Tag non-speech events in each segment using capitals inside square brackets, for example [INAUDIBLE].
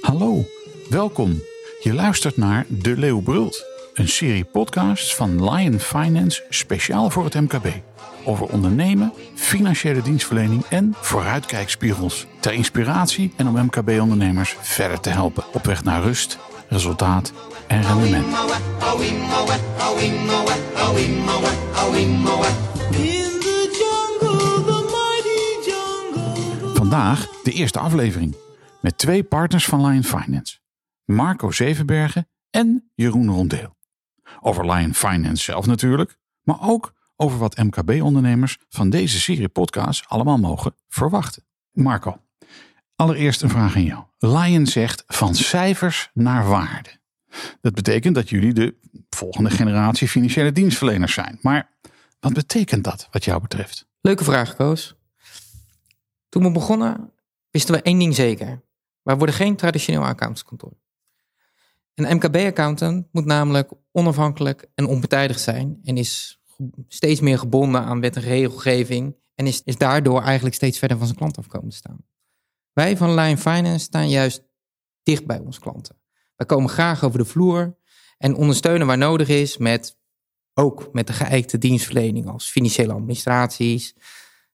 Hallo, welkom. Je luistert naar De Leeuw Brult, een serie podcasts van Lion Finance speciaal voor het MKB. Over ondernemen, financiële dienstverlening en vooruitkijkspiegels. Ter inspiratie en om MKB-ondernemers verder te helpen op weg naar rust, resultaat en rendement. Vandaag de eerste aflevering met twee partners van Lion Finance. Marco Zevenbergen en Jeroen Rondeel. Over Lion Finance zelf natuurlijk, maar ook over wat MKB-ondernemers van deze serie podcasts allemaal mogen verwachten. Marco, allereerst een vraag aan jou. Lion zegt van cijfers naar waarde. Dat betekent dat jullie de volgende generatie financiële dienstverleners zijn. Maar wat betekent dat wat jou betreft? Leuke vraag, Koos. Toen we begonnen, wisten we één ding zeker. Wij worden geen traditioneel accountantskantoor. Een MKB-accountant moet namelijk onafhankelijk en onpartijdig zijn en is steeds meer gebonden aan wet en regelgeving en is, is daardoor eigenlijk steeds verder van zijn klant afkomen te staan. Wij van Line Finance staan juist dicht bij onze klanten. Wij komen graag over de vloer en ondersteunen waar nodig is met ook met de geëikte dienstverlening als financiële administraties.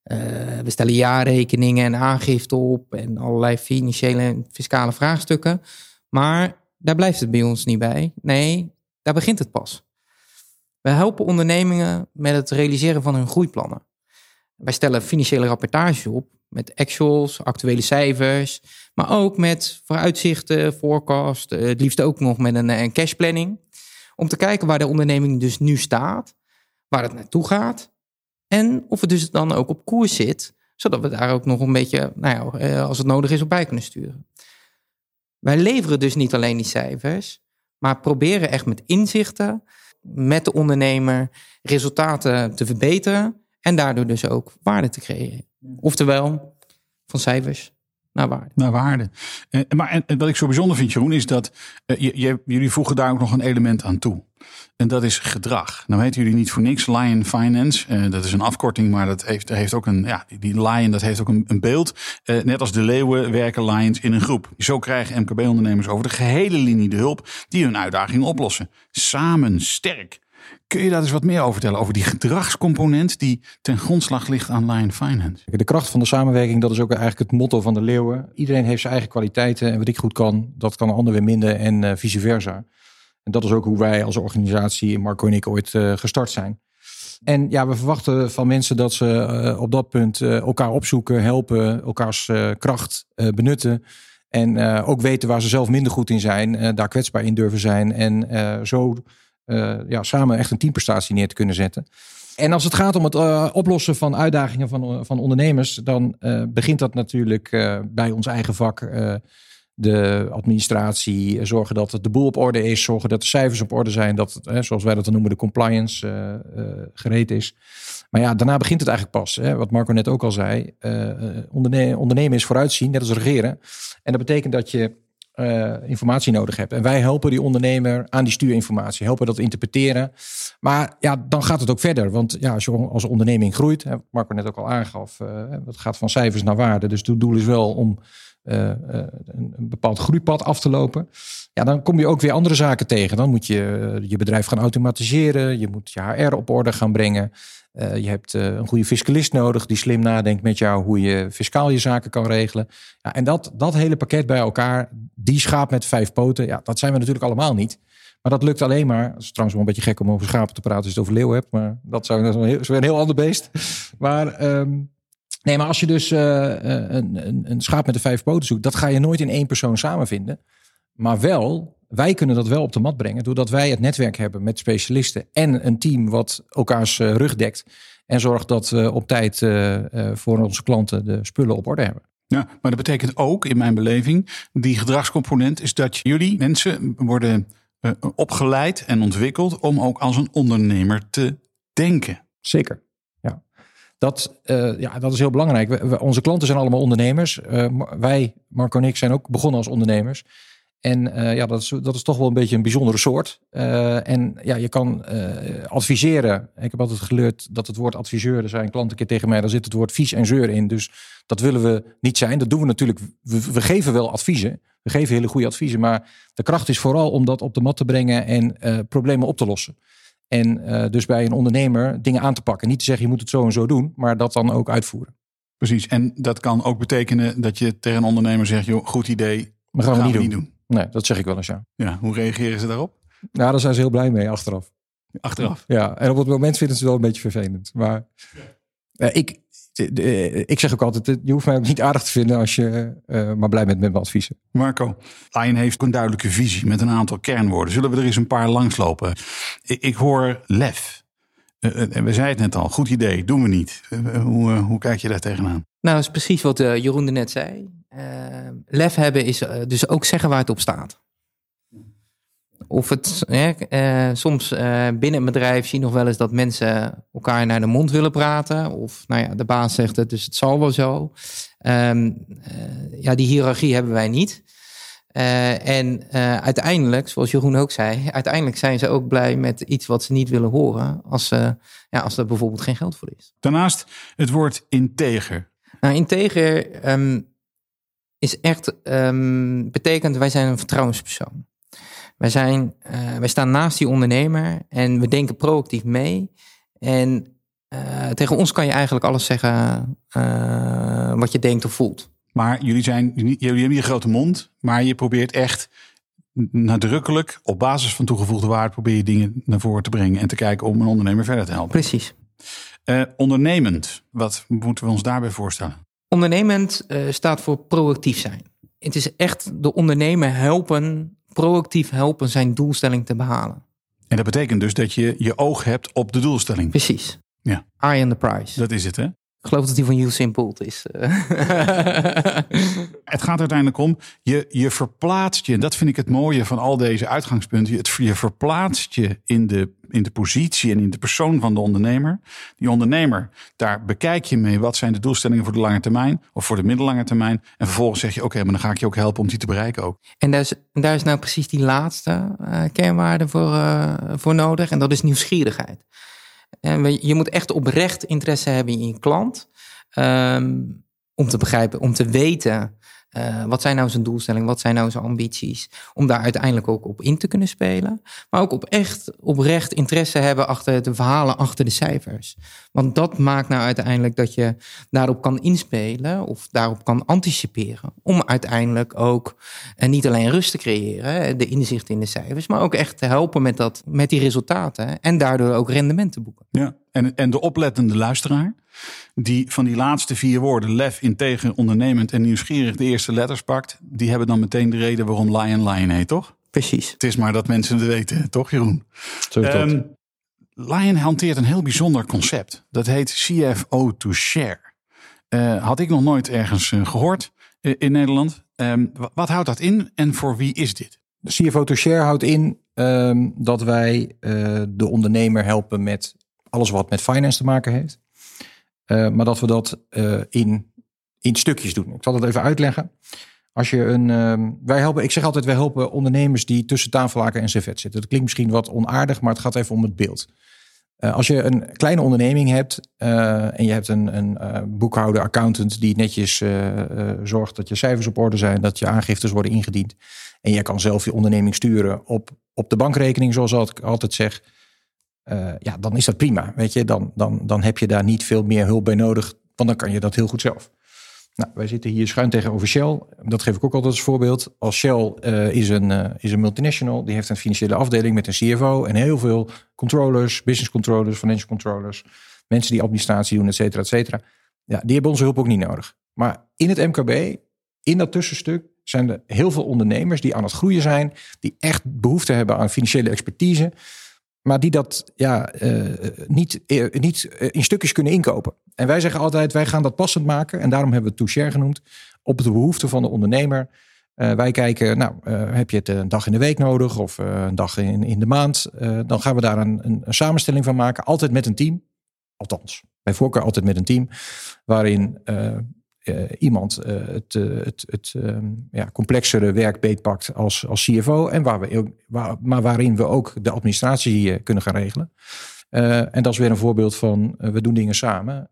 Uh, we stellen jaarrekeningen en aangifte op en allerlei financiële en fiscale vraagstukken. Maar daar blijft het bij ons niet bij. Nee, daar begint het pas. We helpen ondernemingen met het realiseren van hun groeiplannen. Wij stellen financiële rapportage op met actuals, actuele cijfers, maar ook met vooruitzichten, forecast, eh, het liefst ook nog met een, een cashplanning. Om te kijken waar de onderneming dus nu staat, waar het naartoe gaat en of het dus dan ook op koers zit, zodat we daar ook nog een beetje, nou ja, eh, als het nodig is, op bij kunnen sturen. Wij leveren dus niet alleen die cijfers, maar proberen echt met inzichten met de ondernemer resultaten te verbeteren en daardoor dus ook waarde te creëren. Oftewel, van cijfers naar waarde. Naar waarde. Uh, maar en, wat ik zo bijzonder vind, Jeroen, is dat uh, je, jullie voegen daar ook nog een element aan toe. En dat is gedrag. Nou weten jullie niet voor niks Lion Finance. Uh, dat is een afkorting, maar dat heeft, heeft ook een, ja, die Lion, dat heeft ook een, een beeld. net als de leeuwen werken Lions in een groep. Zo krijgen MKB-ondernemers over de gehele linie de hulp die hun uitdagingen oplossen. Samen sterk. Kun je daar eens wat meer over vertellen? Over die gedragscomponent die ten grondslag ligt aan Lion Finance. De kracht van de samenwerking, dat is ook eigenlijk het motto van de leeuwen. Iedereen heeft zijn eigen kwaliteiten. En wat ik goed kan, dat kan een ander weer minder en uh, vice versa. En dat is ook hoe wij als organisatie, Marco en ik, ooit uh, gestart zijn. En ja, we verwachten van mensen dat ze uh, op dat punt elkaar opzoeken, helpen, elkaars kracht benutten. En ook weten waar ze zelf minder goed in zijn, daar kwetsbaar in durven zijn. En zo ja, samen echt een teamprestatie neer te kunnen zetten. En als het gaat om het uh, oplossen van uitdagingen van, van ondernemers, dan begint dat natuurlijk bij ons eigen vak. de administratie, zorgen dat de boel op orde is, zorgen dat de cijfers op orde zijn, dat, zoals wij dat dan noemen, de compliance gereed is. Maar ja, daarna begint het eigenlijk pas. Hè, wat Marco net ook al zei. Onderne ondernemen is vooruitzien, net als regeren. En dat betekent dat je uh, informatie nodig hebt. En wij helpen die ondernemer aan die stuurinformatie, helpen dat interpreteren. Maar ja, dan gaat het ook verder. Want ja, als je als onderneming groeit, hè, Marco net ook al aangaf, uh, het gaat van cijfers naar waarde. Dus het doel is wel om een, een, bepaald groeipad af te lopen. Ja, dan kom je ook weer andere zaken tegen. Dan moet je je bedrijf gaan automatiseren. Je moet je HR op orde gaan brengen. Je hebt een goede fiscalist nodig die slim nadenkt met jou hoe je fiscaal je zaken kan regelen. Ja, en dat, dat hele pakket bij elkaar, die schaap met vijf poten, ja, dat zijn we natuurlijk allemaal niet. Maar dat lukt alleen maar. Het is trouwens wel een beetje gek om over schapen te praten als je het over leeuwen hebt. Maar dat zou, dat een heel, ander beest. Maar, um, nee, maar als je dus uh, een, een, een schaap met de vijf poten zoekt, dat ga je nooit in één persoon samenvinden. Maar wel wij kunnen dat wel op de mat brengen doordat wij het netwerk hebben met specialisten en een team wat elkaars uh, rug dekt en zorgt dat we op tijd voor onze klanten de spullen op orde hebben. Ja, maar dat betekent ook in mijn beleving, die gedragscomponent is dat jullie mensen worden opgeleid en ontwikkeld om ook als een ondernemer te denken. Zeker. Dat, ja, dat is heel belangrijk. Onze klanten zijn allemaal ondernemers. wij, Marco en ik, zijn ook begonnen als ondernemers. En eh, ja, dat is, dat is toch wel een beetje een bijzondere soort. En ja, je kan adviseren. Ik heb altijd geleerd dat het woord adviseur, er zijn klanten een keer tegen mij, daar zit het woord vies en zeur in. Dus dat willen we niet zijn. Dat doen we natuurlijk. We, we geven wel adviezen. We geven hele goede adviezen. Maar de kracht is vooral om dat op de mat te brengen en problemen op te lossen. En dus bij een ondernemer dingen aan te pakken. Niet te zeggen je moet het zo en zo doen, maar dat dan ook uitvoeren. Precies. En dat kan ook betekenen dat je tegen een ondernemer zegt: joh, goed idee. Maar gaan, we, niet, doen. doen. Nee, dat zeg ik wel eens ja. Ja, hoe reageren ze daarop? Nou, daar zijn ze heel blij mee achteraf. Achteraf? Ja, en op het moment vinden ze het wel een beetje vervelend. Maar ja. ik, ik zeg ook altijd, je hoeft mij ook niet aardig te vinden als je uh, maar blij bent met mijn adviezen. Marco, Lion heeft een duidelijke visie met een aantal kernwoorden. Zullen we er eens een paar langslopen? Ik, ik hoor lef. Uh, we zeiden het net al, goed idee, doen we niet. Uh, hoe, hoe kijk je daar tegenaan? Nou, dat is precies wat Jeroen er net zei. lef hebben is dus ook zeggen waar het op staat. Of het, eh, soms uh, binnen een bedrijf zie je nog wel eens dat mensen elkaar naar de mond willen praten. Of nou ja, de baas zegt het, dus het zal wel zo. Um, uh, ja, die hiërarchie hebben wij niet. en uiteindelijk, zoals Jeroen ook zei, uiteindelijk zijn ze ook blij met iets wat ze niet willen horen. Als, ja, als er bijvoorbeeld geen geld voor is. Daarnaast het woord integer. Nou, integer um, is echt, um, betekent wij zijn een vertrouwenspersoon. Wij, zijn, uh, wij staan naast die ondernemer en we denken proactief mee. En uh, tegen ons kan je eigenlijk alles zeggen uh, wat je denkt of voelt. Maar jullie, zijn, jullie hebben een grote mond, maar je probeert echt nadrukkelijk op basis van toegevoegde waarde probeer je dingen naar voren te brengen en te kijken om een ondernemer verder te helpen. Precies. Uh, ondernemend, wat moeten we ons daarbij voorstellen? Ondernemend staat voor proactief zijn. Het is echt de ondernemer helpen proactief helpen zijn doelstelling te behalen. En dat betekent dus dat je je oog hebt op de doelstelling. Precies. Ja. Eye on the prize. Dat is het, hè? Ik geloof dat die van Usain Bolt is. [LAUGHS] het gaat uiteindelijk om, je, je verplaatst je, en dat vind ik het mooie van al deze uitgangspunten, je, je verplaatst je in de, in de positie en in de persoon van de ondernemer. Die ondernemer, daar bekijk je mee wat zijn de doelstellingen voor de lange termijn of voor de middellange termijn. En vervolgens zeg je, oké, maar dan ga ik je ook helpen om die te bereiken ook. En daar is, daar is nou precies die laatste uh, kernwaarde voor, uh, voor nodig en dat is nieuwsgierigheid. Je moet echt oprecht interesse hebben in je klant. Um, om te begrijpen, om te weten uh, wat zijn nou zijn doelstellingen, wat zijn nou zijn ambities. Om daar uiteindelijk ook op in te kunnen spelen. Maar ook op echt oprecht interesse hebben achter de verhalen, achter de cijfers. Want dat maakt nou uiteindelijk dat je daarop kan inspelen of daarop kan anticiperen. Om uiteindelijk ook en niet alleen rust te creëren, de inzicht in de cijfers, maar ook echt te helpen met, dat, met die resultaten. En daardoor ook rendement te boeken. Ja, en, en de oplettende luisteraar die van die laatste vier woorden, lef, integer, ondernemend en nieuwsgierig, de eerste letters pakt, die hebben dan meteen de reden waarom Lion Lion heet, toch? Precies. Het is maar dat mensen het weten, toch Jeroen? Zo um, Lion hanteert een heel bijzonder concept. Dat heet CFO to share. Uh, had ik nog nooit ergens uh, gehoord uh, in Nederland. Um, wat houdt dat in en voor wie is dit? CFO to share houdt in um, dat wij de ondernemer helpen met alles wat met finance te maken heeft. Uh, maar dat we dat uh, in, in stukjes doen. Ik zal het even uitleggen. Als je een, uh, wij helpen, ik zeg altijd, wij helpen ondernemers die tussen tafellaken en servet zitten. Dat klinkt misschien wat onaardig, maar het gaat even om het beeld. Uh, als je een kleine onderneming hebt en je hebt een, een boekhouder, accountant die netjes zorgt dat je cijfers op orde zijn, dat je aangiftes worden ingediend. En jij kan zelf je onderneming sturen op, op de bankrekening, zoals ik altijd zeg. Uh, ja, dan is dat prima. Weet je, dan, dan, dan heb je daar niet veel meer hulp bij nodig, want dan kan je dat heel goed zelf. Nou, wij zitten hier schuin tegenover Shell. Dat geef ik ook altijd als voorbeeld. Als Shell uh, is, een, uh, is een multinational, die heeft een financiële afdeling met een CFO en heel veel controllers, business controllers, financial controllers, mensen die administratie doen, et cetera, et cetera. Ja, die hebben onze hulp ook niet nodig. Maar in het MKB, in dat tussenstuk, zijn er heel veel ondernemers die aan het groeien zijn, die echt behoefte hebben aan financiële expertise maar die dat ja, uh, niet, uh, niet in stukjes kunnen inkopen. En wij zeggen altijd, wij gaan dat passend maken. En daarom hebben we het to-share genoemd. Op de behoeften van de ondernemer. wij kijken, nou, heb je het een dag in de week nodig of een dag in, in de maand? dan gaan we daar een, een, een, samenstelling van maken. Altijd met een team. Althans, bij voorkeur altijd met een team. Waarin iemand het, het, het ehm, ja, complexere werk beetpakt als, als CFO. En waar we, waar, maar waarin we ook de administratie kunnen gaan regelen. en dat is weer een voorbeeld van we doen dingen samen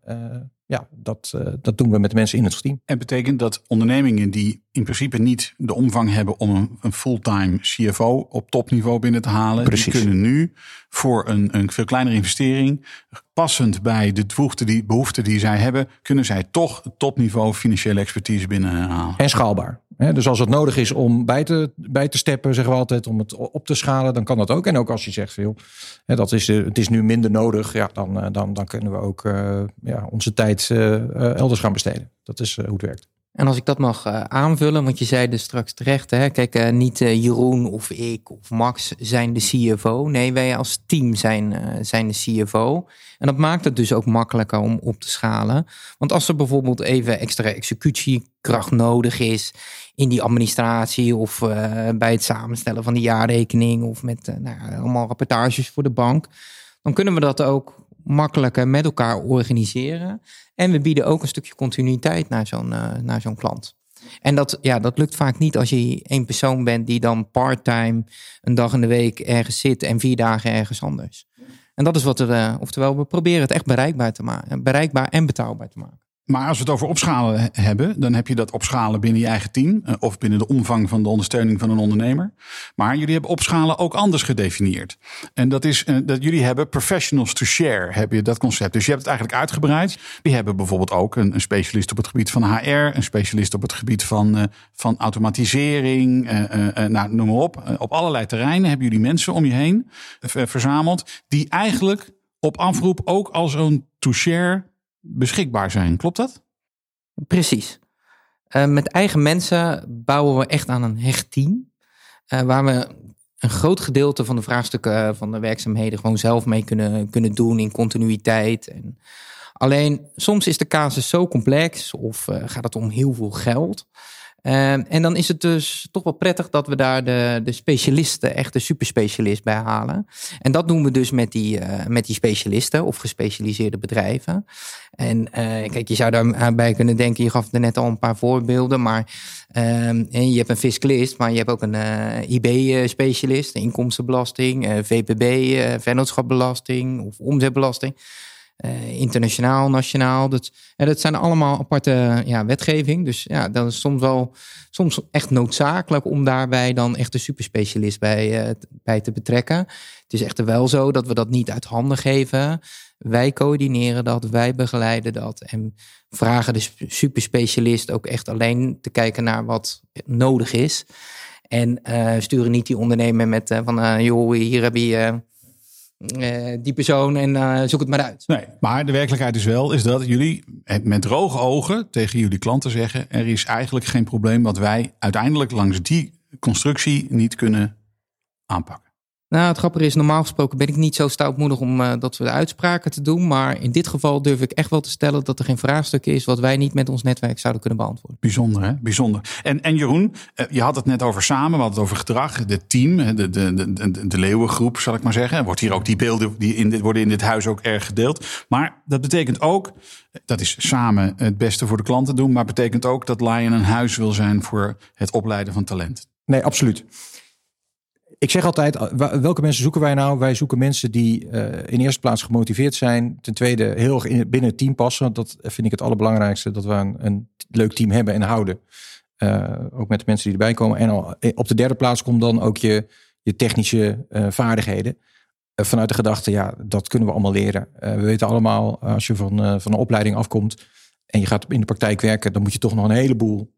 ja, dat, uh, dat doen we met mensen in het team. En betekent dat ondernemingen die in principe niet de omvang hebben om een, een fulltime CFO op topniveau binnen te halen, Precies. die kunnen nu voor een, een veel kleinere investering, passend bij de behoeften die, behoeften die zij hebben, kunnen zij toch het topniveau financiële expertise binnenhalen. En schaalbaar. Dus als het nodig is om bij te, bij te steppen, zeggen we altijd, om het op te schalen, dan kan dat ook. En ook als je zegt, veel, dat is, eh, het is nu minder nodig, ja, dan, eh, dan, dan kunnen we ook ja, onze tijd eh, eh, elders gaan besteden. Dat is eh, hoe het werkt. En als ik dat mag aanvullen, want je zei dus straks terecht, hè, kijk, niet Jeroen of ik of Max zijn de CFO. Nee, wij als team zijn, zijn de CFO. En dat maakt het dus ook makkelijker om op te schalen. Want als er bijvoorbeeld even extra executiekracht nodig is in die administratie of bij het samenstellen van de jaarrekening of met nou, allemaal rapportages voor de bank, dan kunnen we dat ook makkelijker met elkaar organiseren. En we bieden ook een stukje continuïteit naar zo'n uh, naar zo'n klant. En dat, ja, dat lukt vaak niet als je één persoon bent die dan part-time een dag in de week ergens zit en vier dagen ergens anders. En dat is wat we, uh, oftewel, we proberen het echt bereikbaar te maken, bereikbaar en betaalbaar te maken. Maar als we het over opschalen hebben, dan heb je dat opschalen binnen je eigen team eh, of binnen de omvang van de ondersteuning van een ondernemer. Maar jullie hebben opschalen ook anders gedefinieerd. En dat is eh, dat jullie hebben professionals to share, heb je dat concept. Dus je hebt het eigenlijk uitgebreid. Die hebben bijvoorbeeld ook een, een specialist op het gebied van HR, een specialist op het gebied van, uh, van automatisering, uh, nou, noem maar op. op allerlei terreinen hebben jullie mensen om je heen verzameld, die eigenlijk op afroep ook al zo'n to share beschikbaar zijn. Klopt dat? Precies. Uh, met eigen mensen bouwen we echt aan een hecht team. Uh, waar we een groot gedeelte van de vraagstukken eh, van de werkzaamheden gewoon zelf mee kunnen, kunnen doen in continuïteit. En alleen soms is de casus zo complex of gaat het om heel veel geld. Ehm, en dan is het dus toch wel prettig dat we daar de, de specialisten, echt de superspecialist bij halen. En dat doen we dus met die, uh, met die specialisten of gespecialiseerde bedrijven. En uh, kijk, je zou daarbij kunnen denken, je gaf er net al een paar voorbeelden, maar uh, je hebt een fiscalist, maar je hebt ook een eh, IB-specialist, inkomstenbelasting, VPB, vennootschapbelasting of omzetbelasting. Uh, internationaal, nationaal. Dat, en dat zijn allemaal aparte ja, wetgeving. Dus ja, dat is soms wel soms echt noodzakelijk om daarbij dan echt een superspecialist bij, uh, bij te betrekken. Het is echter wel zo dat we dat niet uit handen geven. Wij coördineren dat, wij begeleiden dat en vragen de superspecialist ook echt alleen te kijken naar wat nodig is. En uh, sturen niet die ondernemer met van joh, hier heb je uh, die persoon en uh, zoek het maar uit. Nee, maar de werkelijkheid is wel is dat jullie met droge ogen tegen jullie klanten zeggen: er is eigenlijk geen probleem wat wij uiteindelijk langs die constructie niet kunnen aanpakken. Nou, het grappige is, normaal gesproken ben ik niet zo stoutmoedig om uh, dat soort uitspraken te doen. Maar in dit geval durf ik echt wel te stellen dat er geen vraagstuk is wat wij niet met ons netwerk zouden kunnen beantwoorden. Bijzonder, hè? Bijzonder. En, en Jeroen, uh, je had het net over samen, we hadden het over gedrag, de team, de, de, de, de, de leeuwengroep, zal ik maar zeggen. Wordt hier ook die beelden die in dit, worden in dit huis ook erg gedeeld. Maar dat betekent ook, dat is samen het beste voor de klanten doen, maar betekent ook dat Lion een huis wil zijn voor het opleiden van talent. Nee, absoluut ik zeg altijd, eh, welke mensen zoeken wij nou? Wij zoeken mensen die uh, in eerste plaats gemotiveerd zijn. Ten tweede heel erg in, binnen het team passen. Dat vind ik het allerbelangrijkste. Dat we een, een leuk team hebben en houden. Uh, ook met de mensen die erbij komen. En op de derde plaats komt dan ook je, je technische vaardigheden. vanuit de gedachte, ja, dat kunnen we allemaal leren. we weten allemaal, als je van, van een opleiding afkomt en je gaat in de praktijk werken, dan moet je toch nog een heleboel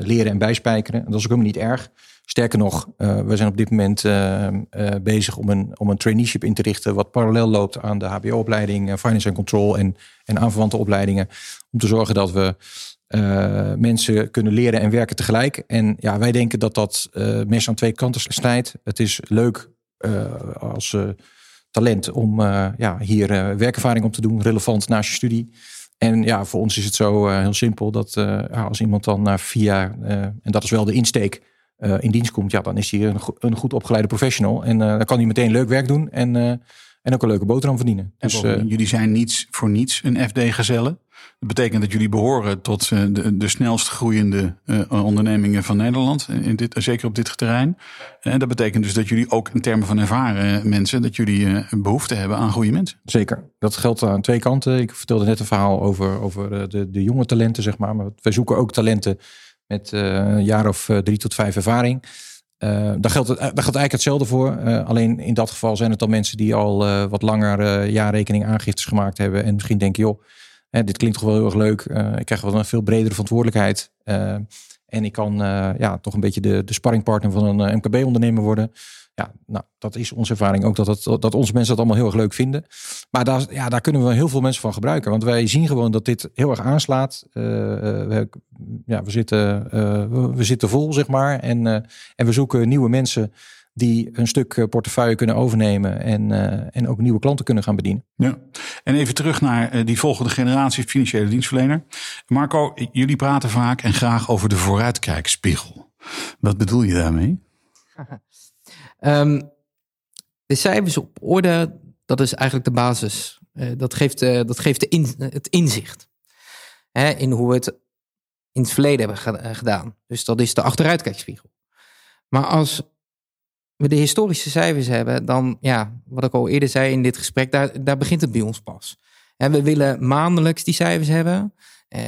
leren en bijspijkeren. En dat is ook helemaal niet erg. Sterker nog, uh, we zijn op dit moment uh, uh, bezig om een, om een traineeship in te richten. wat parallel loopt aan de HBO-opleiding Finance and Control en, en aanverwante opleidingen. Om te zorgen dat we mensen kunnen leren en werken tegelijk. En ja, wij denken dat dat mes aan twee kanten snijdt. Het is leuk als talent om ja, hier werkervaring op te doen, relevant naast je studie. En ja, voor ons is het zo heel simpel dat als iemand dan vier jaar, en dat is wel de insteek in dienst komt, ja, dan is hij een, een goed opgeleide professional. En dan kan hij meteen leuk werk doen. En En ook een leuke boterham verdienen. En Dus, bovendien, eh, jullie zijn niets voor niets een FD-gezellen. Dat betekent dat jullie behoren tot eh, de, de snelst groeiende eh, ondernemingen van Nederland. In dit, zeker op dit terrein. En dat betekent dus dat jullie ook in termen van ervaren mensen, dat jullie eh, behoefte hebben aan goede mensen. Zeker. Dat geldt aan twee kanten. Ik vertelde net een verhaal over, over de, de jonge talenten, zeg maar. Maar wij zoeken ook talenten met een jaar of drie tot vijf ervaring. Eh, daar, geldt het, daar geldt eigenlijk hetzelfde voor. Eh, alleen in dat geval zijn het dan mensen die al eh, wat langer eh, jaarrekening aangiftes gemaakt hebben. En misschien denken, joh, hè, dit klinkt toch wel heel erg leuk. Eh, ik krijg wel een veel bredere verantwoordelijkheid. En ik kan eh, ja, toch een beetje de, de sparringpartner van een eh, MKB-ondernemer worden. Ja, nou, dat is onze ervaring ook, dat, dat, dat onze mensen dat allemaal heel erg leuk vinden. Maar daar, ja, daar kunnen we heel veel mensen van gebruiken. Want wij zien gewoon dat dit heel erg aanslaat. Eh, we, ja, we, zitten, we, zitten vol, zeg maar. En, en we zoeken nieuwe mensen die een stuk eh, portefeuille kunnen overnemen. En, eh, en ook nieuwe klanten kunnen gaan bedienen. Ja. En even terug naar eh, die volgende generatie financiële dienstverlener. Marco, jullie praten vaak en graag over de vooruitkijkspiegel. Wat bedoel je daarmee? [LAUGHS] Ehm, de cijfers op orde, dat is eigenlijk de basis. Eh, dat geeft, eh, dat geeft de in- het inzicht hè, in hoe we het in het verleden hebben ge- gedaan. Dus dat is de achteruitkijkspiegel. Maar als we de historische cijfers hebben, dan, ja, wat ik al eerder zei in dit gesprek, daar, daar begint het bij ons pas. En we willen maandelijks die cijfers hebben. Eh,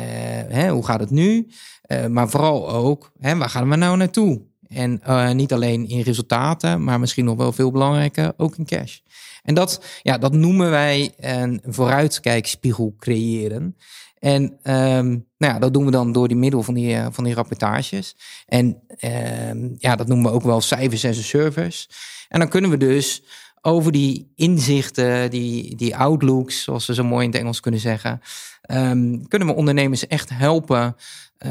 hè, hoe gaat het nu? Eh, maar vooral ook, hè, waar gaan we nou naartoe? En eh, niet alleen in resultaten, maar misschien nog wel veel belangrijker, ook in cash. En dat, ja, dat noemen wij een vooruitkijkspiegel creëren. En ehm, nou ja, dat doen we dan door die middel van die, eh, van die rapportages. En ehm, ja, dat noemen we ook wel cijfers a service. En dan kunnen we dus over die inzichten, die, die outlooks, zoals we zo mooi in het Engels kunnen zeggen, ehm, kunnen we ondernemers echt helpen eh,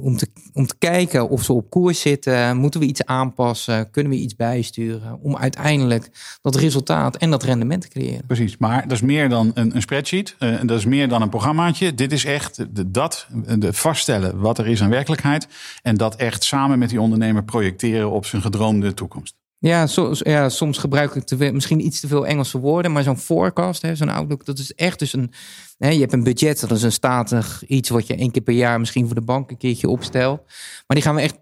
om, te, om te kijken of ze op koers zitten. Moeten we iets aanpassen? Kunnen we iets bijsturen? Om uiteindelijk dat resultaat en dat rendement te creëren. Precies, maar dat is meer dan een, een spreadsheet. eh, dat is meer dan een programmaatje. Dit is echt de, dat, de vaststellen wat er is aan werkelijkheid. En dat echt samen met die ondernemer projecteren op zijn gedroomde toekomst. Ja, so, ja, soms gebruik ik te misschien iets te veel Engelse woorden, maar zo'n forecast, zo'n outlook, dat is echt dus een. Hè, je hebt een budget, dat is een statig iets wat je één keer per jaar misschien voor de bank een keertje opstelt. Maar die gaan we echt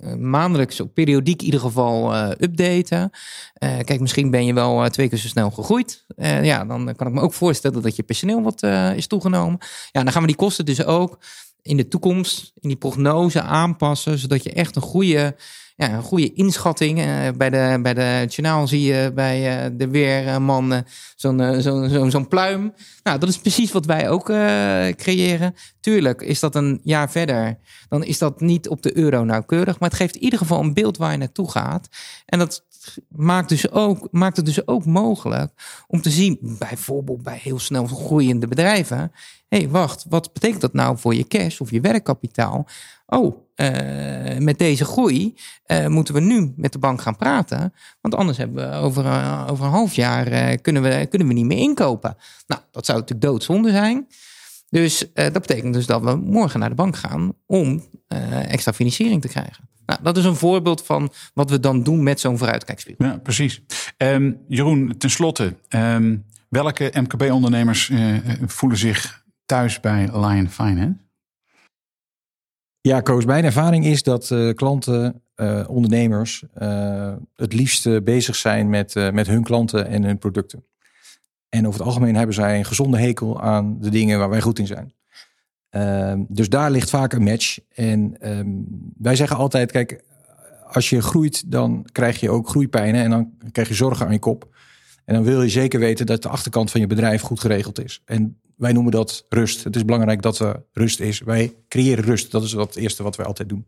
eh, maandelijks, op periodiek in ieder geval eh, updaten. Eh, kijk, misschien ben je wel twee keer zo snel gegroeid. Ja, dan kan ik me ook voorstellen dat je personeel wat is toegenomen. Ja, dan gaan we die kosten dus ook in de toekomst, in die prognose aanpassen, zodat je echt een goede ja, een goede inschatting. Eh, bij, de, bij de journaal zie je bij eh, de weerman eh, zo'n zo'n zo'n pluim. Nou, dat is precies wat wij ook creëren. Tuurlijk is dat een jaar verder. Dan is dat niet op de euro nauwkeurig. Maar het geeft in ieder geval een beeld waar je naartoe gaat. En dat maakt, dus ook, maakt het dus ook mogelijk om te zien, bijvoorbeeld bij heel snel groeiende bedrijven. Hey, wacht, wat betekent dat nou voor je cash of je werkkapitaal? Oh, uh, met deze groei uh, moeten we nu met de bank gaan praten. Want anders hebben we over, uh, over een half jaar kunnen, we, kunnen we niet meer inkopen. Nou, dat zou natuurlijk doodzonde zijn. Dus dat betekent dus dat we morgen naar de bank gaan om eh, extra financiering te krijgen. Nou, dat is een voorbeeld van wat we dan doen met zo'n vooruitkijkspiegel. Ja, precies. Um, Jeroen, tenslotte, um, welke MKB-ondernemers voelen zich thuis bij Lion Finance? Ja, Koos, mijn ervaring is dat uh, klanten, uh, ondernemers uh, het liefst bezig zijn met, met hun klanten en hun producten. En over het algemeen hebben zij een gezonde hekel aan de dingen waar wij goed in zijn. Ehm, dus daar ligt vaak een match. En um, wij zeggen altijd, kijk, als je groeit, dan krijg je ook groeipijnen en dan krijg je zorgen aan je kop. En dan wil je zeker weten dat de achterkant van je bedrijf goed geregeld is. En wij noemen dat rust. Het is belangrijk dat er rust is. Wij creëren rust. Dat is het eerste wat wij altijd doen.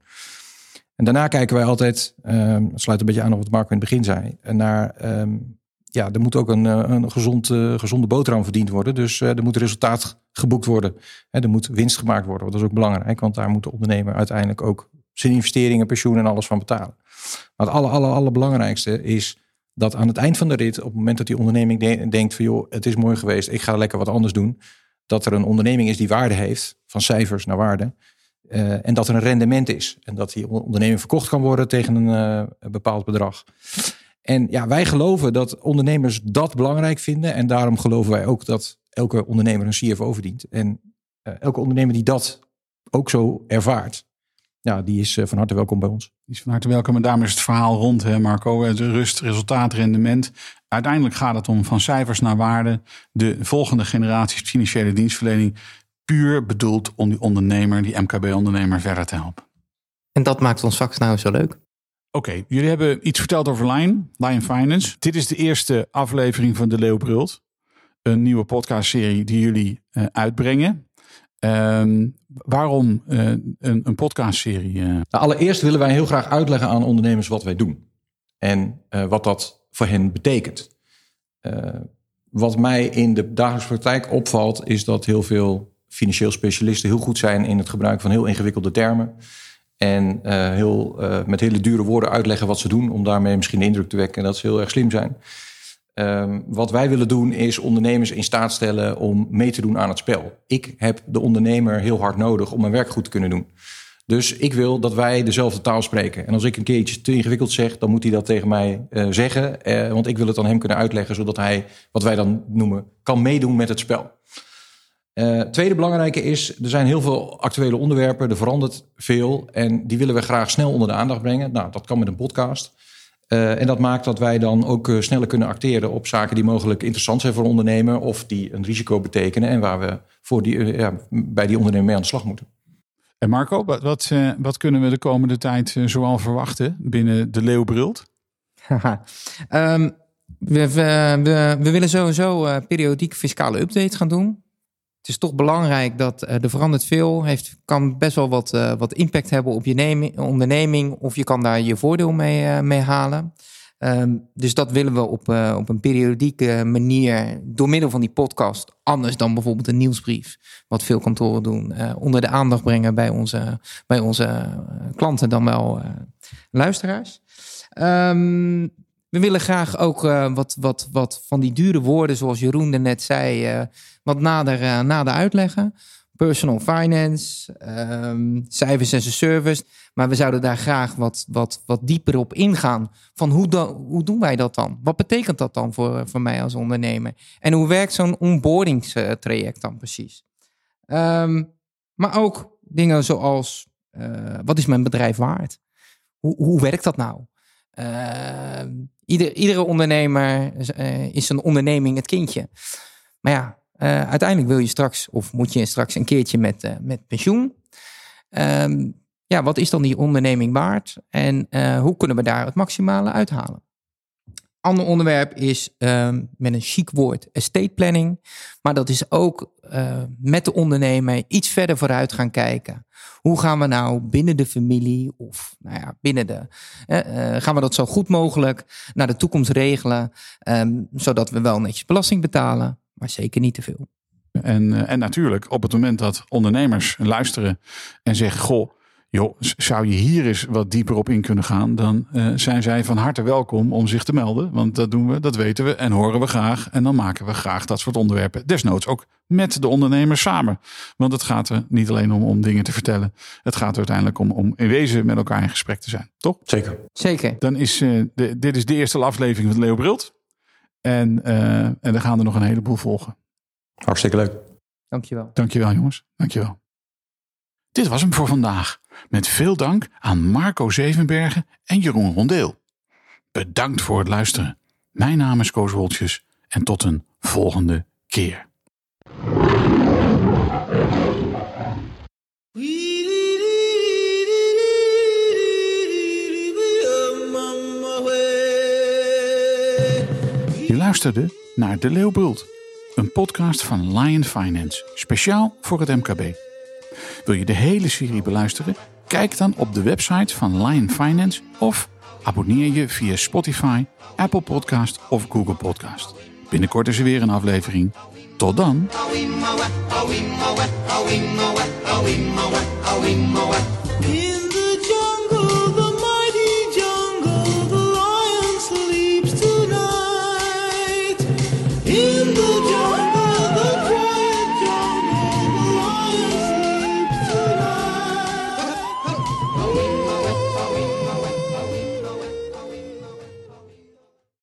En daarna kijken wij altijd, um, sluit een beetje aan op wat Marco in het begin zei, naar, um, ja, er moet ook een, een gezond, uh, gezonde boterham verdiend worden. Dus uh, er moet resultaat geboekt worden. Hè, er moet winst gemaakt worden. Dat is ook belangrijk, want daar moet de ondernemer uiteindelijk ook zijn investeringen, pensioen en alles van betalen. Maar het aller, aller, allerbelangrijkste is dat aan het eind van de rit, op het moment dat die onderneming de denkt van joh, het is mooi geweest, ik ga lekker wat anders doen. Dat er een onderneming is die waarde heeft, van cijfers naar waarde. Uh, en dat er een rendement is. En dat die onderneming verkocht kan worden tegen een uh, bepaald bedrag. En ja, wij geloven dat ondernemers dat belangrijk vinden. En daarom geloven wij ook dat elke ondernemer een CFO verdient. En uh, elke ondernemer die dat ook zo ervaart, ja, die is uh, van harte welkom bij ons. Die is van harte welkom. En daarom is het verhaal rond, hè, Marco. De rust, resultaat, rendement. Uiteindelijk gaat het om van cijfers naar waarde. De volgende generatie financiële dienstverlening. Puur bedoeld om die ondernemer, die MKB-ondernemer verder te helpen. En dat maakt ons vak nou zo leuk. Oké, jullie hebben iets verteld over Line, Line Finance. Dit is de eerste aflevering van De Leeuw Brult. Een nieuwe podcastserie die jullie uh, uitbrengen. Um, waarom uh, een, een podcastserie? Uh? Nou, allereerst willen wij heel graag uitleggen aan ondernemers wat wij doen. En wat dat voor hen betekent. wat mij in de dagelijkse praktijk opvalt, is dat heel veel financieel specialisten heel goed zijn in het gebruik van heel ingewikkelde termen. En heel, met hele dure woorden uitleggen wat ze doen, om daarmee misschien de indruk te wekken dat ze heel erg slim zijn. Um, wat wij willen doen is ondernemers in staat stellen om mee te doen aan het spel. Ik heb de ondernemer heel hard nodig om mijn werk goed te kunnen doen. Dus ik wil dat wij dezelfde taal spreken. En als ik een keer iets te ingewikkeld zeg, dan moet hij dat tegen mij uh, zeggen. want ik wil het aan hem kunnen uitleggen, zodat hij, wat wij dan noemen, kan meedoen met het spel. Uh, tweede belangrijke is, er zijn heel veel actuele onderwerpen, er verandert veel en die willen we graag snel onder de aandacht brengen. Nou, dat kan met een podcast. Uh, en dat maakt dat wij dan ook uh, sneller kunnen acteren op zaken die mogelijk interessant zijn voor ondernemer of die een risico betekenen en waar we voor die, ja, bij die ondernemer mee aan de slag moeten. En Marco, wat, wat, wat kunnen we de komende tijd zoal verwachten binnen de Leeuwbrult? um, we, we, we, we, willen sowieso periodiek fiscale updates gaan doen het is toch belangrijk dat uh, er verandert veel. Heeft, kan best wel wat, uh, wat impact hebben op je neming, onderneming. Of je kan daar je voordeel mee, uh, mee halen. Um, dus dat willen we op, op een periodieke manier door middel van die podcast. Anders dan bijvoorbeeld een nieuwsbrief. Wat veel kantoren doen. onder de aandacht brengen bij onze, bij onze klanten dan wel luisteraars. Um, we willen graag ook uh, wat, wat, wat van die dure woorden, zoals Jeroen er net zei, uh, wat nader, uh, nader uitleggen. Personal finance, um, cijfers en service. Maar we zouden daar graag wat, wat, wat dieper op ingaan. Van hoe, hoe doen wij dat dan? Wat betekent dat dan voor, voor mij als ondernemer? En hoe werkt zo'n onboardingstraject dan precies? Um, maar ook dingen zoals, wat is mijn bedrijf waard? Hoe, hoe werkt dat nou? Uh, ieder, iedere ondernemer uh, is een onderneming het kindje. Maar ja, uh, uiteindelijk wil je straks, of moet je straks een keertje met, met pensioen. Um, ja, wat is dan die onderneming waard? En hoe kunnen we daar het maximale uithalen? Ander onderwerp is uh, met een chic woord estate planning. Maar dat is ook uh, met de ondernemer iets verder vooruit gaan kijken. Hoe gaan we nou binnen de familie of nou ja, binnen de. Uh, gaan we dat zo goed mogelijk naar de toekomst regelen. Um, zodat we wel netjes belasting betalen, maar zeker niet te veel. En, en natuurlijk, op het moment dat ondernemers luisteren en zeggen: Goh joh, zou je hier eens wat dieper op in kunnen gaan, dan uh, zijn zij van harte welkom om zich te melden. Want dat doen we, dat weten we en horen we graag. En dan maken we graag dat soort onderwerpen. Desnoods ook met de ondernemers samen. Want het gaat er niet alleen om, om dingen te vertellen. Het gaat er uiteindelijk om, om in wezen met elkaar in gesprek te zijn. Toch? Zeker. Zeker. Dan is uh, de, dit is de eerste aflevering van Leo Brilt. En, uh, en er gaan er nog een heleboel volgen. Hartstikke leuk. Dankjewel. Dankjewel jongens. Dankjewel. Dit was hem voor vandaag. Met veel dank aan Marco Zevenbergen en Jeroen Rondeel. Bedankt voor het luisteren. Mijn naam is Koos Woltjes en tot een volgende keer. Je luisterde naar De Leeuwbult, een podcast van Lion Finance, speciaal voor het MKB. Wil je de hele serie beluisteren? Kijk dan op de website van Lion Finance of abonneer je via Spotify, Apple Podcast of Google Podcast. Binnenkort is er weer een aflevering. Tot dan.